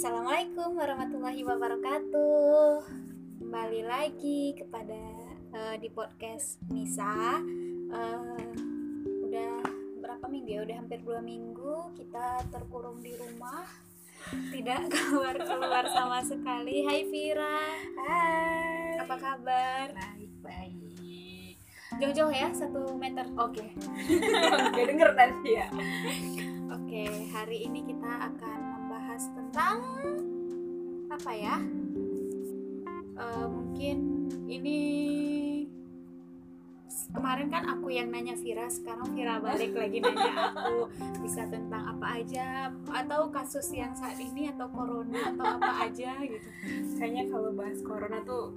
Assalamualaikum warahmatullahi wabarakatuh. Kembali lagi kepada uh, di podcast Nisa. Uh, udah berapa minggu ya? Udah hampir dua minggu kita terkurung di rumah, tidak keluar keluar sama sekali. Hai Vira. Hai. Apa kabar? Baik baik. Jauh-jauh ya satu meter. Oke. Gak denger tadi ya. Oke, hari ini kita akan tentang apa ya? Uh, mungkin ini kemarin kan aku yang nanya Vira, sekarang Vira balik lagi nanya aku bisa tentang apa aja atau kasus yang saat ini atau corona atau apa aja gitu. Kayaknya kalau bahas corona tuh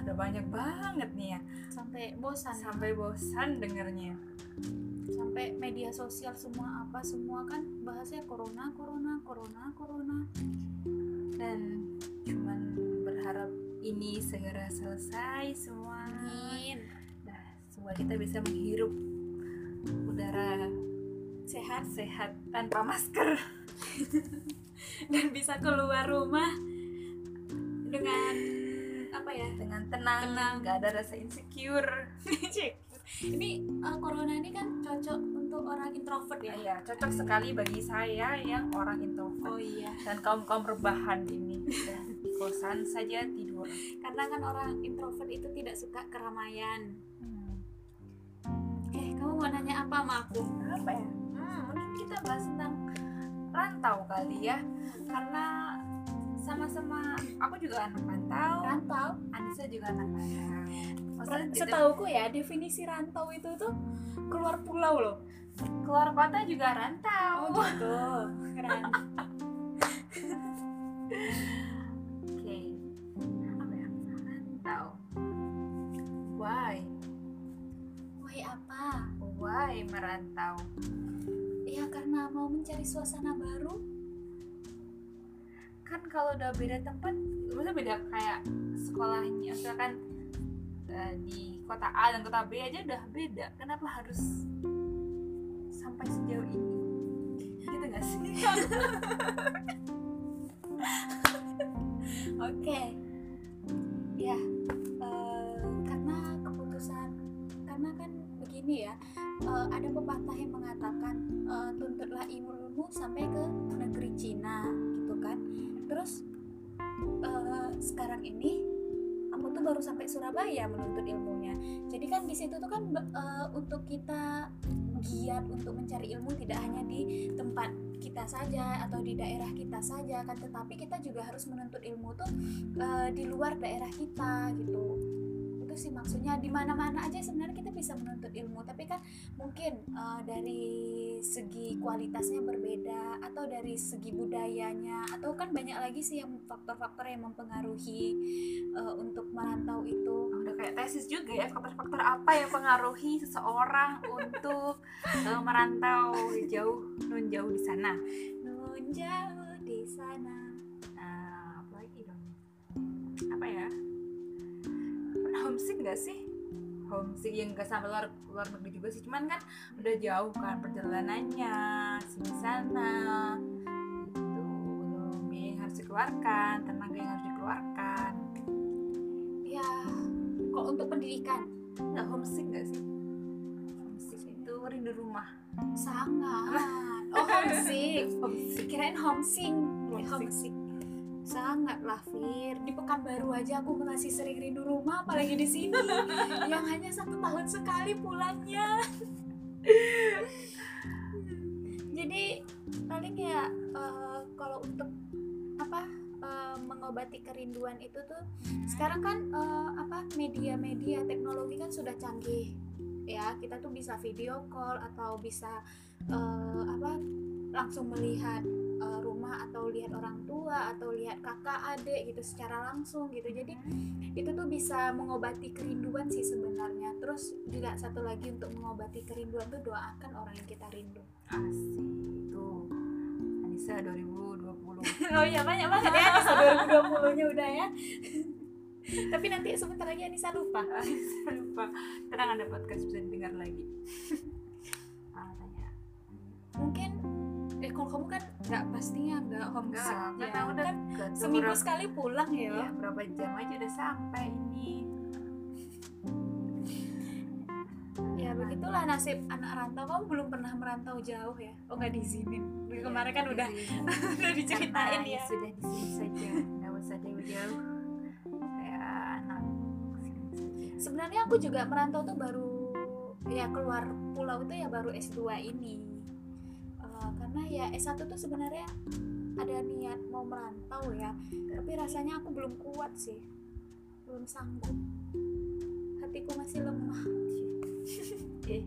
udah banyak banget nih ya. Sampai bosan. Sampai bosan dengernya sampai media sosial semua apa semua kan bahasnya corona corona corona corona. Dan cuman berharap ini segera selesai semua. Amin. nah semua kita bisa menghirup udara sehat sehat tanpa masker. Dan bisa keluar rumah dengan apa ya dengan tenang, tenang. nggak ada rasa insecure ini uh, corona ini kan cocok untuk orang introvert ya? Iya, cocok sekali bagi saya yang orang introvert. Oh iya. Dan kaum kaum rebahan ini. Kosan saja tidur. Karena kan orang introvert itu tidak suka keramaian. Hmm. eh kamu mau nanya apa sama aku? Apa ya? Hmm, mungkin kita bahas tentang rantau kali ya. Karena sama-sama aku juga anak rantau. Rantau? Anissa juga anak rantau Maksudnya kita... setauku ya definisi rantau itu tuh keluar pulau loh. Keluar kota juga rantau. Oh gitu. Keren. Oke. Okay. apa ya? Rantau. Why? Why apa? Why merantau? Ya karena mau mencari suasana baru. Kan kalau udah beda tempat maksudnya beda kayak sekolahnya. Misalkan uh, di kota A dan kota B aja udah beda. Kenapa harus sampai sejauh ini? Gitu gak sih? Oke. Okay. ya uh, karena keputusan karena kan begini ya uh, ada pepatah yang mengatakan uh, tuntutlah ilmu sampai ke negeri Cina gitu kan. Terus uh, sekarang ini aku tuh baru sampai Surabaya menuntut ilmunya. Jadi kan di situ tuh kan uh, untuk kita giat untuk mencari ilmu tidak hanya di tempat kita saja atau di daerah kita saja kan tetapi kita juga harus menuntut ilmu tuh uh, di luar daerah kita gitu. Itu sih maksudnya di mana-mana aja sebenarnya kita bisa menuntut ilmu tapi kan mungkin uh, dari segi kualitasnya berbeda atau dari segi budayanya? Atau kan banyak lagi sih yang faktor-faktor yang mempengaruhi uh, untuk merantau itu. Udah kayak tesis juga ya faktor-faktor apa yang mempengaruhi seseorang untuk uh, merantau jauh nun jauh di sana? Nun jauh di sana. Nah apa lagi dong? Apa ya? Homesick gak sih homesick yang gak sampai luar luar negeri juga sih. Cuman kan udah jauh kan perjalanannya sini sana itu biaya yang harus dikeluarkan tenaga yang harus dikeluarkan. Ya kok untuk pendidikan nggak homesick gak sih? Homesick itu rindu rumah. Sangat. Oh homesick. Homesick. Kirain homesick. Homesick, homesick. Sangat lah Fir. Di Pekanbaru aja aku masih sering rindu rumah apalagi di sini. Yang hanya satu tahun sekali pulangnya. Jadi paling ya uh, kalau untuk apa uh, mengobati kerinduan itu tuh sekarang kan uh, apa media-media teknologi kan sudah canggih. Ya kita tuh bisa video call atau bisa uh, apa langsung melihat uh, rumah atau lihat orang tua atau lihat kakak adik gitu secara langsung gitu. Jadi itu tuh bisa mengobati kerinduan sih sebenarnya. Terus juga satu lagi untuk mengobati kerinduan tuh doakan orang yang kita rindu. Asik tuh. Anissa 2020 oh iya banyak banget ya. Anissa 2020 nya udah ya. Tapi nanti sebentar lagi Anissa lupa. Anissa lupa. Tenang ada podcast bisa didengar lagi. Ah, tanya. Mungkin eh kalau kamu nggak pastinya nggak homesick enggak ya. karena udah kan seminggu berapa- sekali pulang ya. Iya, berapa jam aja udah sampai ini. Ya begitulah nasib anak rantau. Kamu belum pernah merantau jauh ya? Oh nggak diizinin Iya, kemarin kan udah udah diceritain ya. sudah di sini saja. Nggak usah jauh-jauh. Kayak anak sebenarnya aku juga merantau tuh baru ya keluar pulau itu ya baru S2 ini Eh, karena ya S1 tuh sebenarnya ada niat mau merantau ya tapi rasanya aku belum kuat sih. Belum sanggup. Hatiku masih lemah. Eh.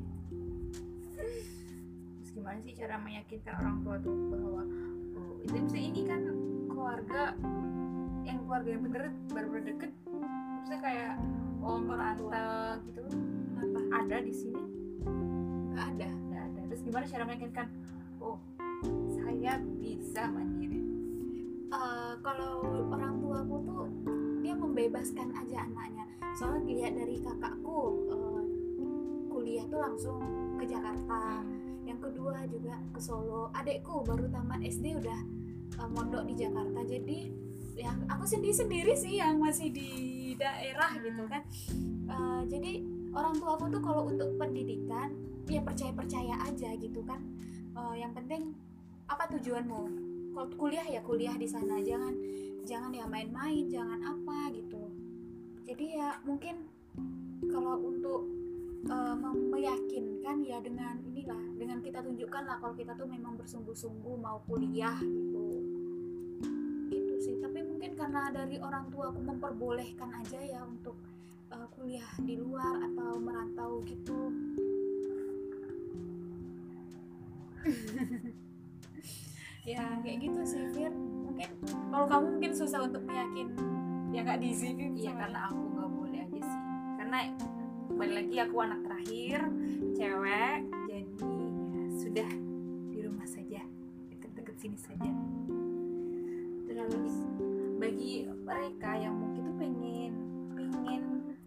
Terus gimana sih cara meyakinkan orang tua tuh bahwa oh, itu bisa ini kan keluarga yang keluarga yang bener baru-baru deket. Maksudnya kayak oh merantau gitu. Kenapa? Ada di sini? Nggak ada. Nggak ada. Terus gimana cara meyakinkan oh saya bisa mandiri. Eh, kalau orang tuaku tuh dia membebaskan aja anaknya. Soalnya dilihat dari kakakku eh, kuliah tuh langsung ke Jakarta. Yang kedua juga ke Solo. Adekku baru tamat SD udah eh, mondok di Jakarta. Jadi ya aku sendiri sendiri sih yang masih di daerah gitu kan. Eh, jadi orang tuaku tuh kalau untuk pendidikan ya percaya percaya aja gitu kan. Eh, yang penting apa tujuanmu? Kalau kuliah ya kuliah di sana jangan jangan ya main-main jangan apa gitu. Jadi ya mungkin kalau untuk mem- meyakinkan ya dengan inilah dengan kita tunjukkan lah kalau kita tuh memang bersungguh-sungguh mau kuliah gitu. Gitu sih. Tapi mungkin karena dari orang tua aku memperbolehkan aja ya untuk eh, kuliah di luar atau merantau gitu ya kayak gitu sih Fir. Mungkin kalau kamu mungkin susah untuk meyakin ya nggak diizinin iya sama- karena aku nggak boleh aja sih. Karena balik lagi aku anak terakhir cewek jadi ya sudah di rumah saja deket-deket sini saja. Terus bagi mereka yang mungkin tuh pengen pengen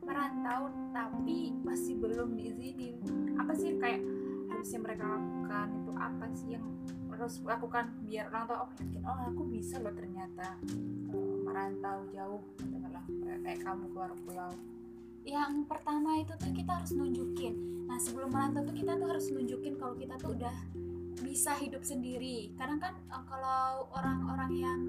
merantau tapi masih belum diizinin. Apa sih kayak harusnya mereka lakukan? Itu apa sih yang harus lakukan biar orang tua oh yakin oh aku bisa loh ternyata eh, merantau jauh katakanlah kayak kamu keluar pulau. Yang pertama itu tuh kita harus nunjukin. Nah sebelum merantau tuh kita tuh harus nunjukin kalau kita tuh udah bisa hidup sendiri. Kadang kan eh, kalau orang-orang yang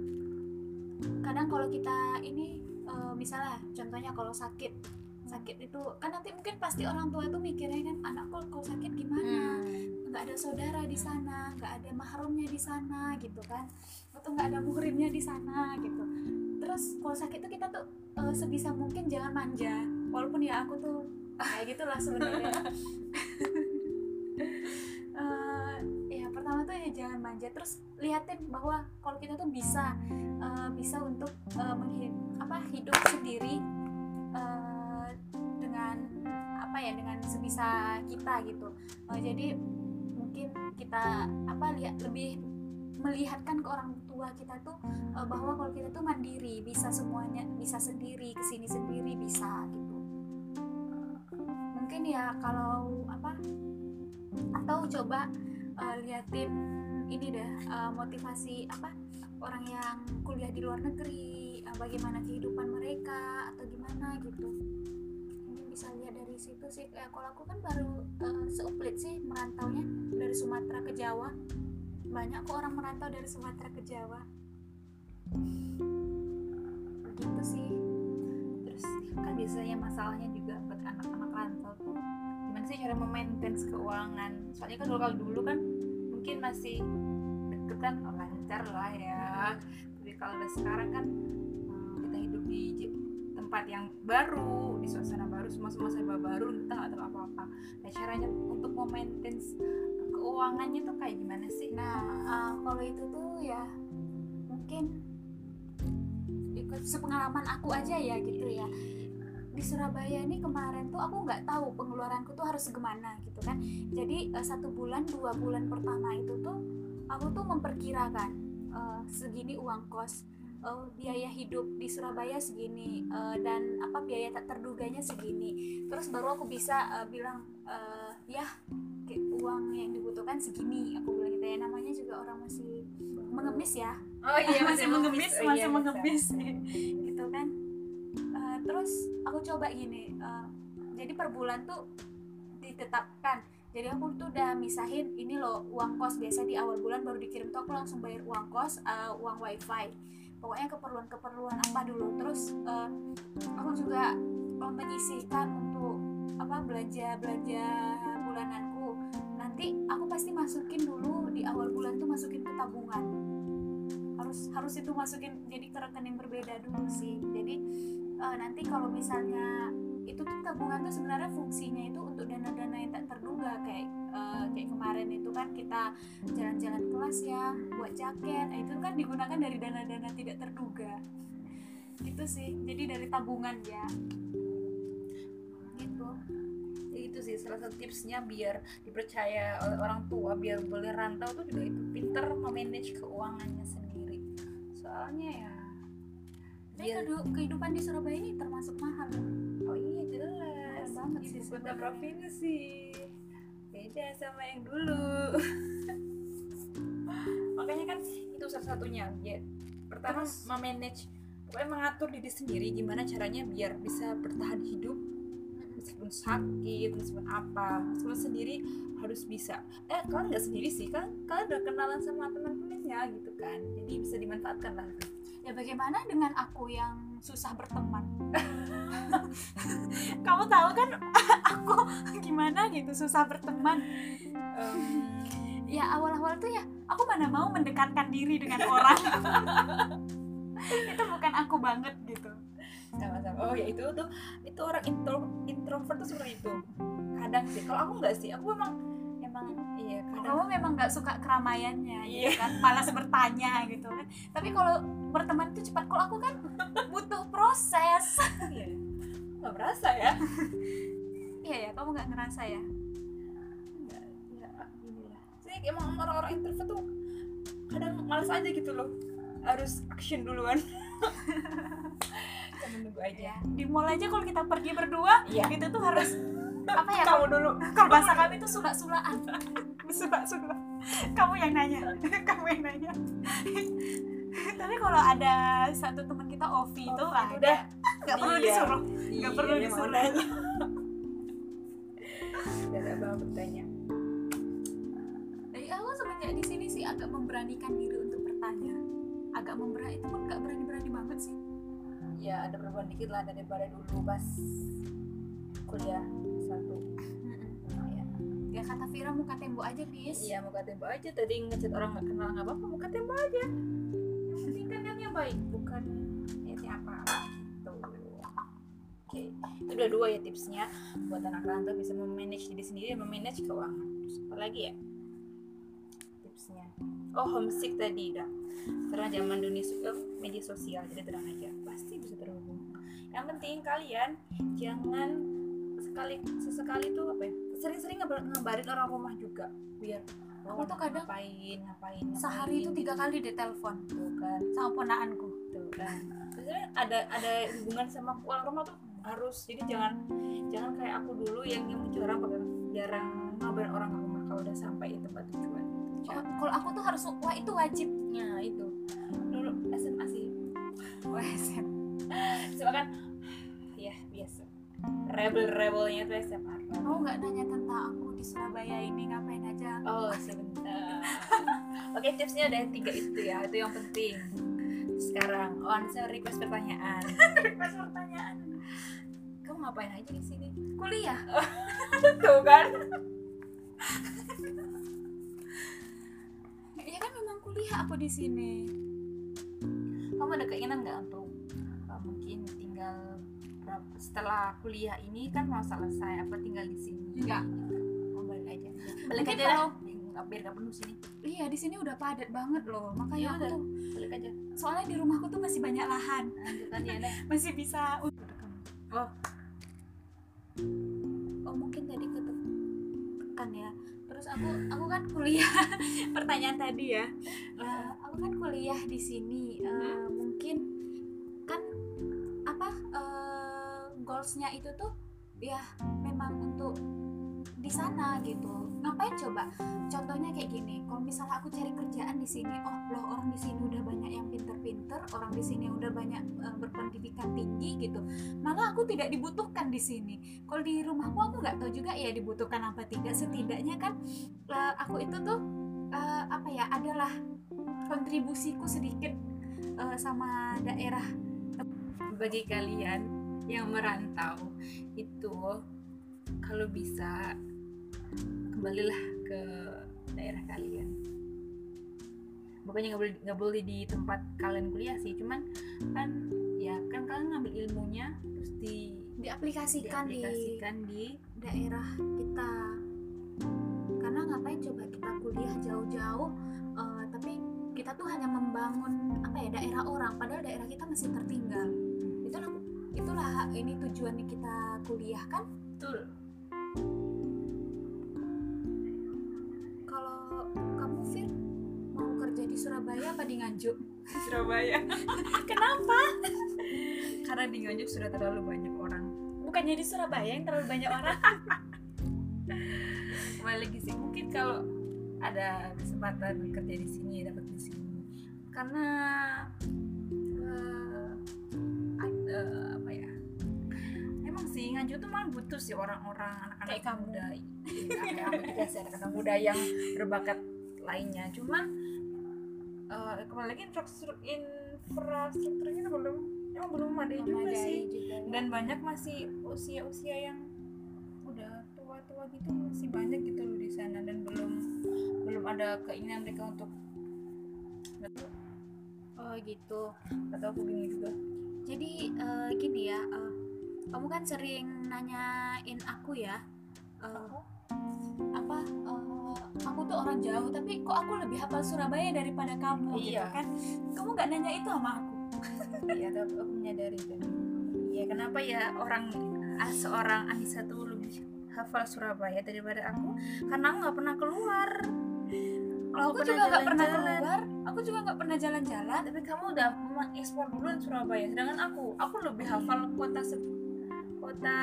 kadang kalau kita ini eh, misalnya contohnya kalau sakit sakit itu kan nanti mungkin pasti orang tua itu mikirnya kan anakku kalau sakit gimana? Nggak ada saudara di sana nggak ada mahrumnya di sana gitu kan. Atau nggak ada muhrimnya di sana gitu. Terus kalau sakit tuh kita tuh eh, sebisa mungkin jangan manja. Walaupun ya aku tuh kayak gitulah sebenarnya. Eh, ya pertama tuh ya jangan manja. Terus liatin bahwa kalau kita tuh bisa eh, bisa untuk eh, menghi- apa hidup sendiri eh, dengan apa ya dengan sebisa kita gitu. Eh, jadi mungkin kita apa lihat lebih melihatkan ke orang tua kita tuh eh, bahwa kalau kita tuh mandiri bisa semuanya bisa sendiri ke sini sendiri bisa gitu. Mungkin ya kalau apa atau coba eh, liatin ini dah eh, motivasi apa orang yang kuliah di luar negeri eh, bagaimana kehidupan mereka atau gimana gitu bisa lihat dari situ sih ya kalau aku kan baru eh, seuplit sih merantaunya dari Sumatera ke Jawa. Banyak kok orang merantau dari Sumatera ke Jawa. Begitu sih. Terus kan biasanya masalahnya juga buat anak-anak rantau tuh gimana sih cara memaintain keuangan? Soalnya kan kalau dulu kan mungkin masih deket kan oh, lancar lah ya. Tapi kalau udah sekarang kan tempat yang baru di suasana baru semua semua serba baru kita nggak tahu apa-apa nah caranya untuk memaintain keuangannya tuh kayak gimana sih Nah, uh, kalau itu tuh ya mungkin ikut sepengalaman aku aja ya gitu ya. Di Surabaya ini kemarin tuh aku nggak tahu pengeluaranku tuh harus gimana gitu kan. Jadi uh, satu bulan dua bulan pertama itu tuh aku tuh memperkirakan uh, segini uang kos, uh, biaya hidup di Surabaya segini uh, dan apa biaya tak terduganya segini. Terus baru aku bisa uh, bilang uh, ya uang yang dibutuhkan segini. Aku bilang gitu deh namanya juga orang masih mengemis ya. Oh iya masih mengemis. Oh, masih iya, mengemis. Gitu kan. Eh, terus aku coba gini eh, jadi per bulan tuh ditetapkan. Jadi aku tuh udah misahin ini loh uang kos. Biasa di awal bulan baru dikirim tuh aku langsung bayar uang kos eh, uang wifi pokoknya keperluan-keperluan apa dulu. Terus eh, aku juga menyisihkan untuk apa belanja belanja bulananku. Nanti aku pasti masukin dulu di awal bulan tuh masukin ke tabungan. Harus harus itu masukin jadi ke rekening berbeda dulu sih. Jadi eh, nanti kalau misalnya itu tuh tabungan tuh sebenarnya fungsinya itu untuk dana-dana yang tak terduga kayak eh, kayak kemarin itu kan kita jalan-jalan kelas ya buat jaket. Nah, itu kan digunakan dari dana-dana tidak terduga. Gitu sih jadi dari tabungan ya. Gitu. Ya itu sih salah satu tipsnya biar dipercaya oleh orang tua biar boleh rantau tuh juga itu pinter memanage keuangannya sendiri. Soalnya ya biar kehidupan di Surabaya ini termasuk mahal. Oh iya jelas. Mahal banget sih ibu kota provinsi beda sama yang dulu. Makanya kan itu salah satunya ya pertama Terus- memanage pokoknya mengatur diri sendiri gimana caranya biar bisa bertahan hidup meskipun sakit meskipun apa meskipun sendiri harus bisa. Eh kalian nggak sendiri sih kan? Kalian udah kenalan sama teman-temannya gitu kan. Jadi bisa dimanfaatkan lah. Ya bagaimana dengan aku yang susah berteman? Kamu tahu kan aku gimana gitu susah berteman. Em, Ya awal-awal tuh ya aku mana mau mendekatkan diri dengan orang. itu bukan aku banget gitu. sama-sama oh ya itu tuh itu orang intro introvert tuh seperti itu kadang sih kalau aku nggak sih aku emang emang iya kadang Kamu memang nggak suka keramaiannya gitu Iya. kan, malas bertanya gitu kan. Tapi kalau berteman itu cepat. Kalau aku kan butuh proses. iya nggak merasa ya Iya ya, kamu nggak ngerasa ya? nggak ya lah sih emang orang-orang introvert tuh kadang males aja gitu loh harus action duluan jangan nunggu aja Ya, di mall aja kalau kita pergi berdua, Iya. itu tuh harus apa ya? kamu dulu Kalau bahasa kami tuh sula-sulaan. Sula-sula. Kamu yang nanya, kamu yang nanya. Tapi kalau ada satu teman kita Ovi itu lah, itu udah. nggak perlu Iya. disuruh. Nggak perlu disuruh. Gak ada apa bertanya awal semenjak di sini sih agak memberanikan diri untuk bertanya. Agak memberani, itu nggak berani-berani banget sih. ya ada perubahan dikit lah daripada dulu pas kuliah satu ya Ya kata Vira muka tembok aja bis. Iya muka tembok aja tadi ngechat orang nggak kenal nggak apa-apa muka tembok aja. Penting kan niatnya baik bukan niatnya apa gitu. Oke itu udah dua ya tipsnya buat anak rantau bisa memanage diri sendiri dan memanage keuangan. Terus apa lagi ya tipsnya? Oh homesick tadi udah. Sekarang zaman dunia eh, media sosial jadi tenang aja pasti bisa terhubung. Yang penting kalian jangan sekali sesekali tuh apa ya? Sering-sering ngabar- ngabarin orang rumah juga biar Aku tuh kadang ngapain ngapain, ngapain. Sehari itu tiga kali ditelepon tuh kan. Sama ponaanku. tuh kan. Sebenarnya ada ada hubungan sama orang rumah tuh harus jadi jangan jangan kayak aku dulu yang yang jarang jarang ngabarin orang rumah kalau udah sampai di tempat tujuan. Oh, kalau aku tuh harus wah itu wajib. nah itu. Dulu SMA sih. Wah, SM. SMA kan ya biasa rebel rebelnya tuh SMA Kamu nggak nanya tentang aku di Surabaya ini ngapain aja? Oh sebentar. Oke tipsnya ada tiga itu ya, itu yang penting. Sekarang, oh saya request pertanyaan. Request pertanyaan. Kamu ngapain aja di sini? Kuliah. Tuh kan? Ya kan memang kuliah aku di sini. Kamu ada keinginan nggak untuk uh, mungkin berapa- setelah kuliah ini kan mau selesai apa tinggal di sini? Enggak. Mau balik aja. Balik Mungkin aja lah. biar nggak penuh sini. Iya di sini udah padat banget loh. Makanya Ya aku udah. tuh Balik aja. soalnya di rumahku tuh masih banyak lahan, Lanjutan ya deh. masih bisa. Oh. Oh mungkin tadi ketekan ya. Terus aku aku kan kuliah. Pertanyaan tadi ya. Eh, aku kan kuliah di sini. Eh, mungkin goalsnya itu tuh ya memang untuk di sana gitu. Ngapain coba? Contohnya kayak gini kalau misalnya aku cari kerjaan di sini oh loh orang di sini udah banyak yang pinter-pinter orang di sini udah banyak uh, berpendidikan tinggi gitu malah aku tidak dibutuhkan di sini. Kalau di rumahku aku nggak tahu juga ya dibutuhkan apa tidak. Setidaknya kan uh, aku itu tuh uh, apa ya adalah kontribusiku sedikit uh, sama daerah. Bagi kalian yang merantau itu kalau bisa kembalilah ke daerah kalian. Bukannya nggak boleh nggak boleh di tempat kalian kuliah sih cuman kan ya kan kalian ngambil ilmunya terus di diaplikasikan, diaplikasikan di, di daerah kita. Karena ngapain coba kita kuliah jauh-jauh uh, tapi kita tuh hanya membangun apa ya daerah orang padahal daerah kita masih tertinggal. Itulah itulah ini tujuannya kita kuliah kan betul di Surabaya apa di Nganjuk? Surabaya. Kenapa? Karena di Nganjuk sudah terlalu banyak orang. Bukannya di Surabaya yang terlalu banyak orang? Kembali lagi sih mungkin kalau ada kesempatan kerja di sini dapat di sini karena sih Nganjuk tuh malah butuh sih orang-orang anak-anak muda. Ya, kayak juga sih anak-anak muda yang berbakat lainnya. Cuman uh, kembali lagi infrastruktur infrastrukturnya belum emang belum ada juga sih. juga, ya. dan banyak masih usia-usia yang udah tua-tua gitu masih banyak gitu loh di sana. Dan belum belum ada keinginan mereka untuk oh gitu. Atau aku gini juga. Jadi uh, gini ya uh, kamu kan sering nanyain aku ya uh, apa? uh, aku tuh orang jauh tapi kok aku lebih hafal Surabaya daripada kamu gitu iya. gitu kan? Kamu nggak nanya itu sama aku. Iya tapi aku menyadari itu. Iya kenapa ya orang ah, seorang Anissa tuh lebih hafal Surabaya daripada aku? Karena aku nggak pernah keluar. Kalau aku, juga nggak pernah keluar. Aku juga nggak pernah jalan-jalan. Tapi kamu udah mengekspor duluan Surabaya sedangkan aku aku lebih hafal kota kota.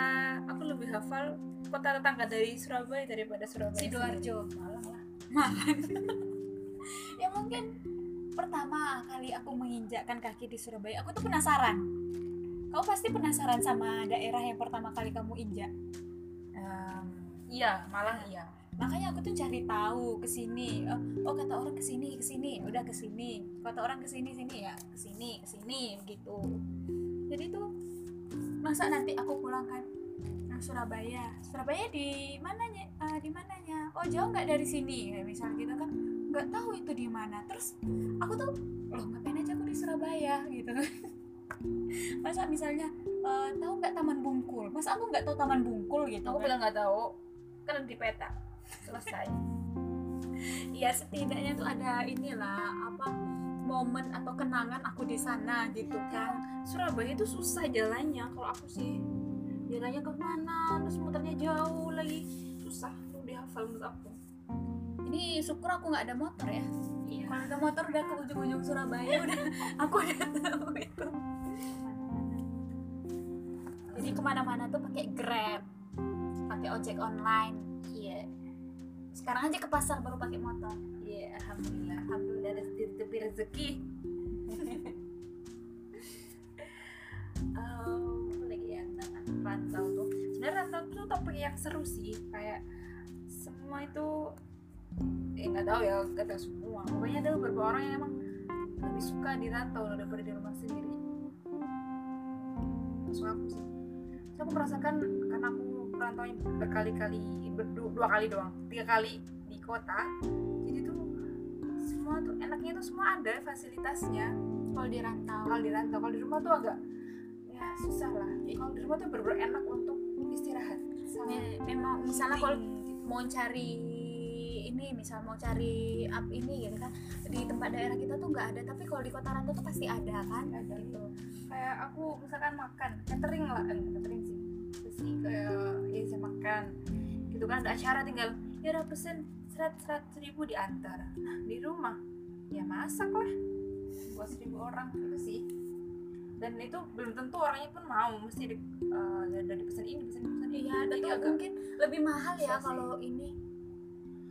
Aku lebih hafal kota tetangga dari Surabaya daripada Surabaya sidoarjo. Malang lah. Malang. Ya mungkin pertama kali aku menginjakkan kaki di Surabaya aku tuh penasaran. Kamu pasti penasaran sama daerah yang pertama kali kamu injak? Um, iya Malang iya. Makanya aku tuh cari tahu ke sini. Oh, oh kata orang ke sini ke sini. Udah ke sini. Kata orang ke sini sini ya ke sini ke sini gitu. Jadi tuh masa nanti aku pulang kan? Surabaya. Surabaya di mananya uh, di mananya? Oh jauh nggak dari sini? Kayak misal kita kan. Nggak tahu itu di mana. Terus aku tuh loh ngapain aja aku di Surabaya? Gitu. Masa misalnya uh, tahu nggak Taman Bungkul? Masa aku nggak tahu Taman Bungkul gitu aku kan? bilang nggak tahu. Kan di peta. Selesai. Ya setidaknya tuh ada inilah apa momen atau kenangan aku di sana gitu kan. Surabaya itu susah jalannya. Kalau aku sih jalannya ke mana terus muternya jauh lagi. Susah tuh dihafal menurut aku. Ini syukur aku nggak ada motor ya? Iya. kalau ada motor udah ke ujung-ujung Surabaya udah aku udah tahu itu. Jadi ke mana-mana tuh pakai Grab pakai ojek online. Iya. Sekarang aja ke pasar baru pakai motor. Iya alhamdulillah. Alhamdulillah ada tepi rezeki. Rantau tuh. Sebenarnya rantau tuh topik yang seru sih kayak semua itu eh nggak tahu ya kata semua. Pokoknya ada beberapa orang yang emang lebih suka di rantau daripada di rumah sendiri. Masuk aku sih. So, aku merasakan karena aku perantau berkali-kali berdua dua kali doang. Tiga kali di kota semua tuh enaknya tuh semua ada fasilitasnya. Kalau di rantau kalau di rantau kalau di rumah tuh agak ya susah lah. Kalau di rumah tuh bener enak untuk istirahat. Memang misalnya kalau mau cari ini misal mau cari up ini gitu kan di tempat daerah kita tuh nggak ada tapi kalau di kota rantau tuh pasti ada kan ada. gitu. Kayak aku misalkan makan catering lah eh, catering sih. Sih? Kayak ya bisa makan. Gitu kan ada acara tinggal ya udah pesen serat serat ribu diantar nah, di rumah. Ya masak lah. Buat seribu orang gitu sih. Dan itu belum tentu orangnya pun mau. Mesti di, uh, dari pesan ini pesan pesan iya Jadi itu agak- mungkin lebih mahal ya kalau ini.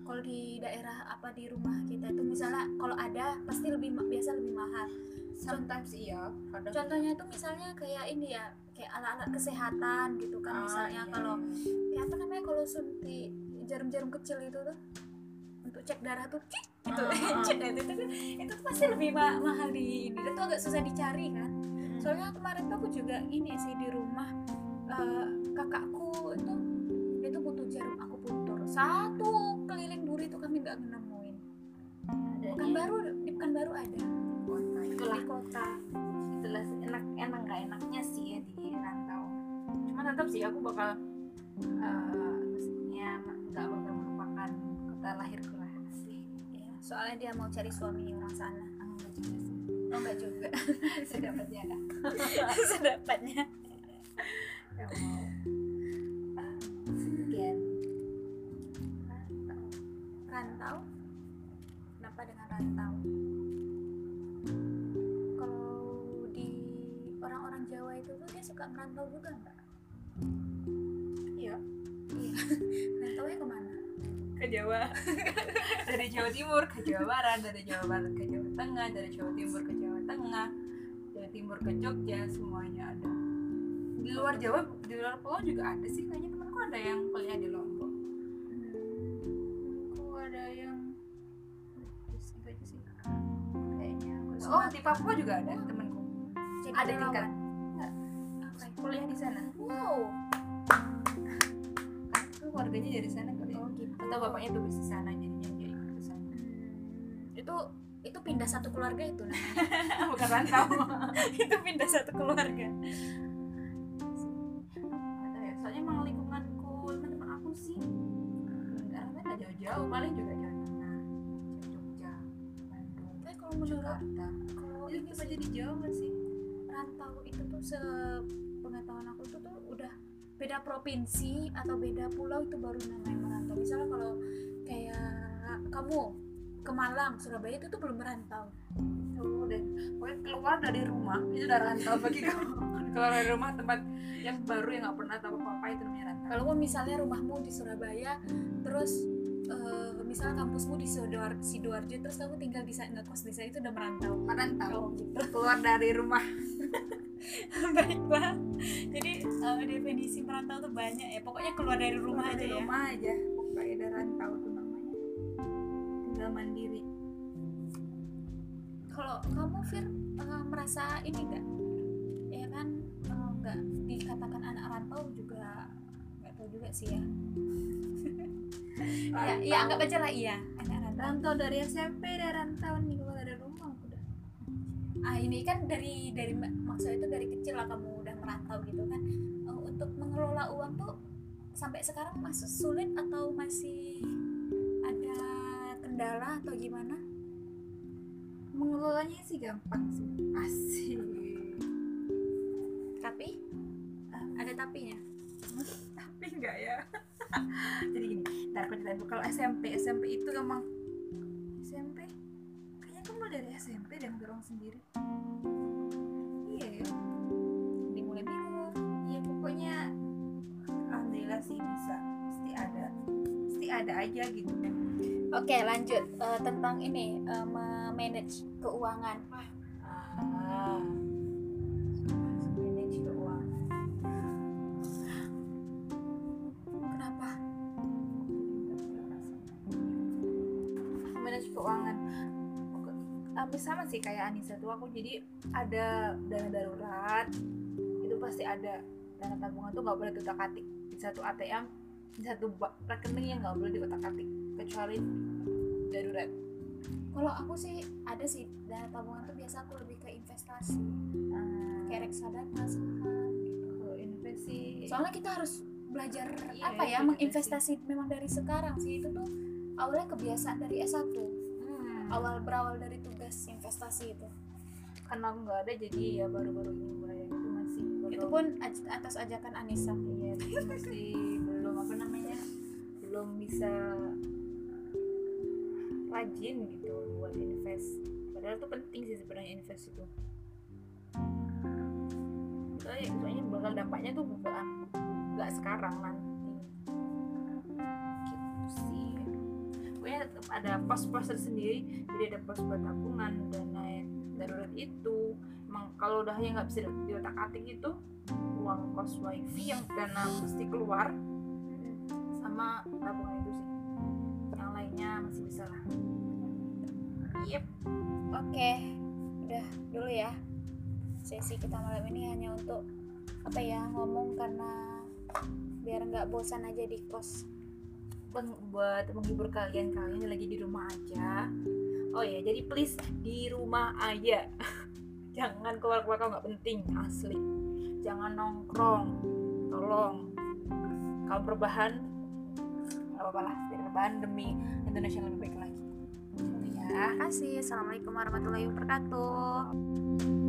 Kalau di daerah apa di rumah kita itu misalnya kalau ada pasti lebih biasa lebih mahal. Sometimes iya kadang contohnya itu misalnya kayak ini ya kayak alat-alat kesehatan gitu kan Ah, misalnya iya, kalau iya. kayak apa namanya kalau suntik jarum-jarum kecil itu tuh untuk cek darah tuh cik gitu. Ah. cek itu itu, itu pasti lebih ma- mahal di ini itu agak susah dicari kan. Hmm. soalnya kemarin tuh aku juga ini sih di rumah eh, kakakku itu itu butuh jarum akupuntur satu keliling duri itu kami nggak nemuin. Bukan baru di pekan baru ada. Kota. Itulah. di kota. Itulah enak enak nggak enaknya sih ya di rantau cuma tetap sih aku bakal eh, maksudnya nggak bakal melupakan kota lahirku ya, soalnya dia mau cari suami orang sana. Enggak juga sih. Oh enggak juga. Sedapatnya ada sedapatnya. Nggak mau Ah, sekian. Rantau. rantau kenapa dengan rantau? Kalau di orang-orang Jawa itu tuh dia suka merantau juga enggak iya. Iya. Rantaunya ke mana ke Jawa. Dari Jawa Timur ke Jawa Barat dari Jawa Barat ke Jawa Tengah dari Jawa Timur ke Jawa Tengah Jawa Timur ke Jogja semuanya ada. Di luar Jawa di luar pulau juga ada sih. Kayaknya temanku ada yang kuliah di Lombok. Aku ada yang itu aja sih. Kayaknya oh di Papua juga ada temanku. Jadi ada tingkat. Kuliah di sana. Wow. Kan keluarganya dari sana gitu atau bapaknya tuh di sana jadinya dia ikut ke sana. Hmm, itu itu pindah satu keluarga itu namanya bukan rantau. Itu pindah satu keluarga. Ya, soalnya emang lingkunganku teman-teman aku sih daerahnya nggak jauh-jauh paling juga Jawa Tengah Jogja Bandung tapi kalau menurut Jakarta. kalau itu ini jadi jauh nggak sih? Rantau itu tuh sepengetahuan aku beda provinsi atau beda pulau itu baru namanya merantau. Misalnya kalau kayak kamu ke Malang Surabaya itu tuh belum merantau. Tuh dan pokoknya keluar dari rumah itu udah rantau bagi kamu. Keluar dari rumah tempat yang baru yang nggak pernah tahu apa apa itu namanya rantau. Kalau misalnya rumahmu di Surabaya terus eh, misalnya kampusmu di Sidoar- sidoarjo terus kamu tinggal di sana ngekos di sana itu udah merantau. Merantau. Oh gitu. Keluar dari rumah baiklah. Jadi eh, definisi merantau tuh banyak ya. Pokoknya keluar dari rumah Keluar aja dari ya. rumah aja. Pokoknya ada rantau tuh namanya. Tinggal mandiri. Kalau kamu Fir eh, merasa ini enggak ya kan enggak dikatakan anak rantau juga nggak tahu juga sih ya. Ya, ya anggap aja lah iya anak rantau. Rantau dari SMP dari rantau nih ah ini kan dari dari maksud itu dari kecil lah kamu udah merantau gitu kan. Eh, untuk mengelola uang tuh sampai sekarang masih sulit atau masih ada kendala atau gimana? Mengelolanya sih gampang sih. Asik. Tapi ada tapinya? Tapi enggak ya. Jadi gini ntar aku ceritain. Kalau SMP SMP itu emang kamu dari SMP dan dorong sendiri. Iya ya. Dimulai bingung. Iya pokoknya alhamdulillah sih bisa. Pasti ada pasti ada aja gitu. Kan Oke lanjut Eh, tentang ini eh, memanage keuangan. Sih kayak Anissa tuh aku jadi ada dana darurat itu pasti ada. Dana tabungan tuh nggak boleh diutak atik di satu ATM di satu rekening yang nggak boleh diutak atik kecuali darurat. Kalau aku sih ada sih. Dana tabungan tuh biasa aku lebih ke investasi, Ah, kayak reksadana, saham. Gitu. kalau Soalnya kita harus belajar Iya, apa ya menginvestasi memang dari sekarang sih. Itu tuh awalnya kebiasaan dari S1 hmm, awal berawal dari tugas investasi itu. Karena aku nggak ada jadi ya baru-baru ini mulai itu masih belum itu pun atas ajakan Anissa. Iya masih belum apa namanya belum bisa rajin gitu buat invest. Padahal itu penting sih sebenarnya invest itu. Soalnya, soalnya bakal dampaknya tuh bakalan nggak sekarang nanti. Gitu sih pokoknya ada pos-pos tersendiri. Jadi ada pos buat tabungan dana darurat itu emang kalau udah yang nggak bisa di otak atik itu uang kos wifi yang dana mesti keluar sama tabungan itu sih. Yang lainnya masih bisa lah. Yep. Oke, udah dulu ya. Sesi kita malam ini hanya untuk apa ya ngomong karena biar nggak bosan aja di kos. Peng- buat menghibur kalian kalian lagi di rumah aja. Oh ya jadi please di rumah aja. Jangan keluar keluar kalau nggak penting asli. Jangan nongkrong tolong. Kalau berbahan nggak apa-apa lah biar berbahan demi Indonesia lebih baik lagi. Gitu ya kasih. Assalamualaikum warahmatullahi wabarakatuh.